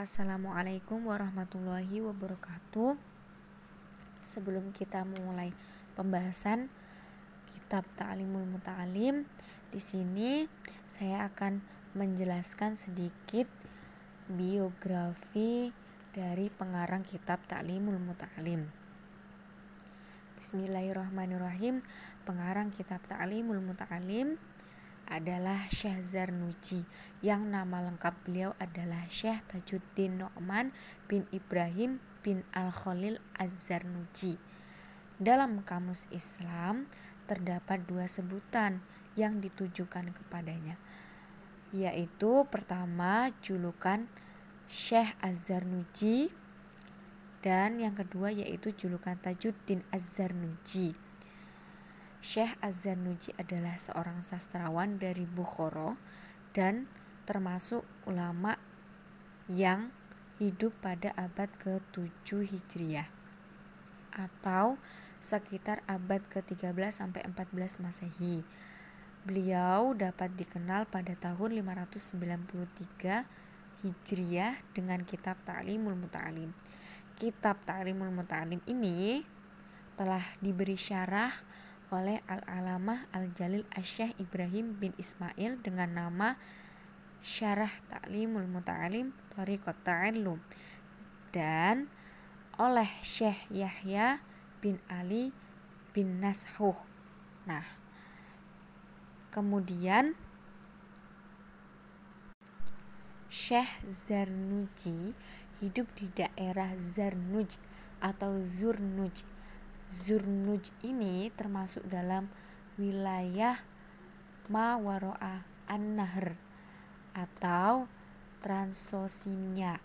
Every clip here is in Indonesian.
Assalamualaikum warahmatullahi wabarakatuh. Sebelum kita memulai pembahasan kitab Ta'limul Muta'alim, di sini saya akan menjelaskan sedikit biografi dari pengarang kitab Ta'limul Muta'alim. Bismillahirrahmanirrahim. Pengarang kitab Ta'limul Muta'alim adalah Syekh Zarnuji yang nama lengkap beliau adalah Syekh Tajuddin Nu'man bin Ibrahim bin Al-Khalil Az-Zarnuji. Dalam kamus Islam terdapat dua sebutan yang ditujukan kepadanya yaitu pertama julukan Syekh Az-Zarnuji dan yang kedua yaitu julukan Tajuddin Az-Zarnuji. Syekh Az-Zarnuji adalah seorang sastrawan dari Bukhara dan termasuk ulama yang hidup pada abad ke-7 Hijriah atau sekitar abad ke-13 sampai 14 Masehi. Beliau dapat dikenal pada tahun 593 Hijriah dengan kitab Ta'limul Muta'alim. Kitab Ta'limul Muta'alim ini telah diberi syarah oleh Al-Alamah Al-Jalil Asyah Ibrahim bin Ismail dengan nama Syarah Ta'limul Muta'alim Tariqat Ta'allum dan oleh Syekh Yahya bin Ali bin Nashuh. Nah, kemudian Syekh Zarnuji hidup di daerah Zarnuj atau Zurnuj Zurnuj ini termasuk dalam wilayah Mawaro'a An-Nahr atau Transosinia.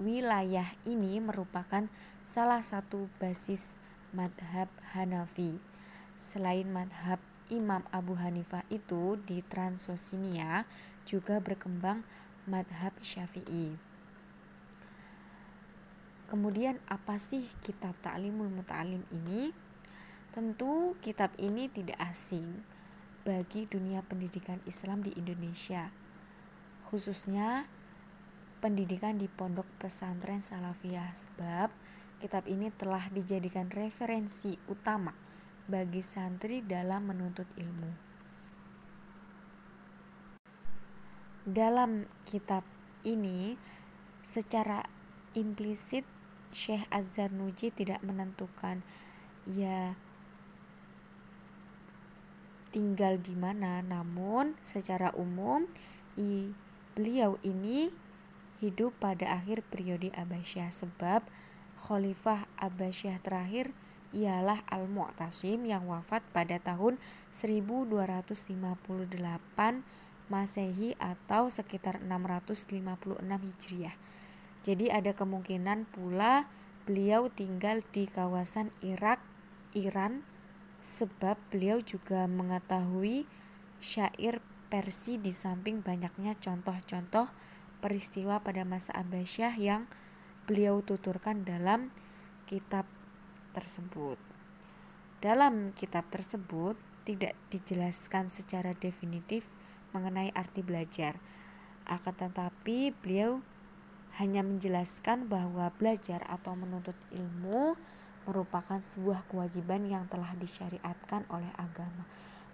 Wilayah ini merupakan salah satu basis madhab Hanafi. Selain madhab Imam Abu Hanifah itu di Transosinia juga berkembang madhab Syafi'i. Kemudian apa sih kitab Ta'limul Muta'alim ini? Tentu kitab ini tidak asing bagi dunia pendidikan Islam di Indonesia. Khususnya pendidikan di pondok pesantren Salafiyah sebab kitab ini telah dijadikan referensi utama bagi santri dalam menuntut ilmu. Dalam kitab ini secara implisit Syekh Azhar Nuji tidak menentukan ya tinggal di mana namun secara umum i, beliau ini hidup pada akhir periode Abbasiyah sebab Khalifah Abbasiyah terakhir ialah Al-Mu'tasim yang wafat pada tahun 1258 Masehi atau sekitar 656 Hijriah. Jadi ada kemungkinan pula beliau tinggal di kawasan Irak, Iran sebab beliau juga mengetahui syair Persi di samping banyaknya contoh-contoh peristiwa pada masa Abbasiyah yang beliau tuturkan dalam kitab tersebut. Dalam kitab tersebut tidak dijelaskan secara definitif mengenai arti belajar. Akan tetapi beliau hanya menjelaskan bahwa belajar atau menuntut ilmu merupakan sebuah kewajiban yang telah disyariatkan oleh agama,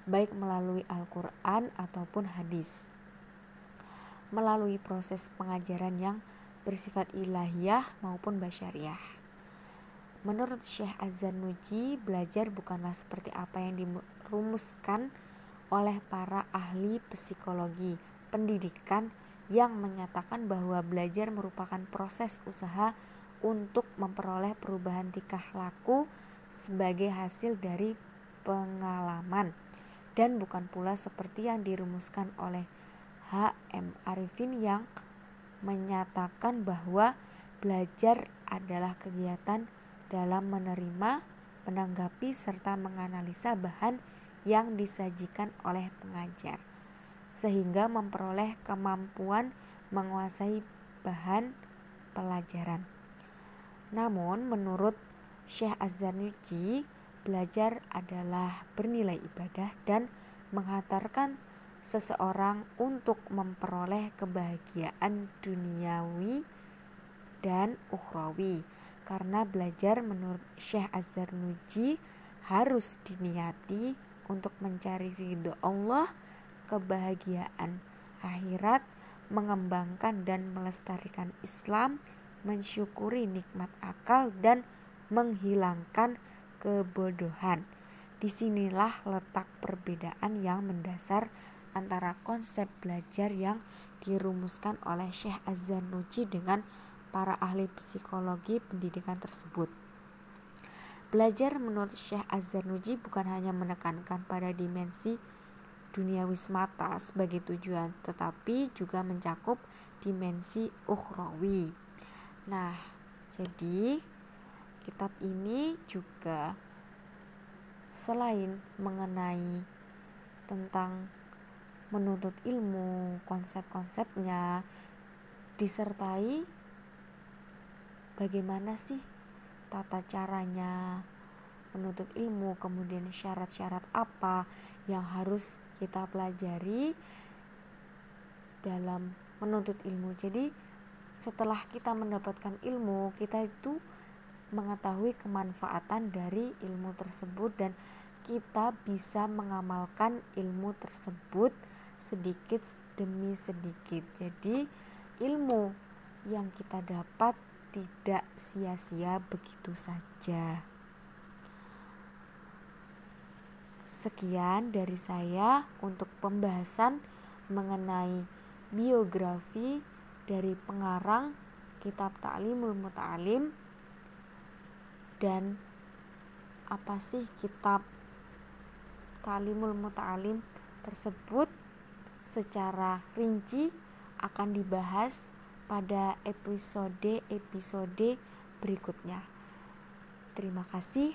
baik melalui Al-Quran ataupun hadis. Melalui proses pengajaran yang bersifat ilahiyah maupun basyariah. Menurut Syekh Azan Nuji, belajar bukanlah seperti apa yang dirumuskan oleh para ahli psikologi, pendidikan, yang menyatakan bahwa belajar merupakan proses usaha untuk memperoleh perubahan tingkah laku sebagai hasil dari pengalaman dan bukan pula seperti yang dirumuskan oleh H.M. Arifin yang menyatakan bahwa belajar adalah kegiatan dalam menerima, menanggapi serta menganalisa bahan yang disajikan oleh pengajar sehingga memperoleh kemampuan menguasai bahan pelajaran. Namun menurut Syekh Az-Zarnuji, belajar adalah bernilai ibadah dan menghantarkan seseorang untuk memperoleh kebahagiaan duniawi dan ukhrawi karena belajar menurut Syekh Azhar Nuji harus diniati untuk mencari ridho Allah, kebahagiaan akhirat, mengembangkan dan melestarikan Islam, mensyukuri nikmat akal dan menghilangkan kebodohan. Di sinilah letak perbedaan yang mendasar antara konsep belajar yang dirumuskan oleh Syekh Azhar Nuji dengan para ahli psikologi pendidikan tersebut. Belajar menurut Syekh Azhar Nuji bukan hanya menekankan pada dimensi duniawi semata sebagai tujuan, tetapi juga mencakup dimensi ukhrawi. Nah, jadi kitab ini juga selain mengenai tentang menuntut ilmu, konsep-konsepnya disertai bagaimana sih tata caranya menuntut ilmu, kemudian syarat-syarat apa yang harus kita pelajari dalam menuntut ilmu. Jadi, setelah kita mendapatkan ilmu, kita itu mengetahui kemanfaatan dari ilmu tersebut dan kita bisa mengamalkan ilmu tersebut sedikit demi sedikit. Jadi, ilmu yang kita dapat tidak sia-sia begitu saja. Sekian dari saya untuk pembahasan mengenai biografi dari pengarang kitab Ta'limul Muta'alim dan apa sih kitab Ta'limul Muta'alim tersebut secara rinci akan dibahas pada episode-episode berikutnya. Terima kasih.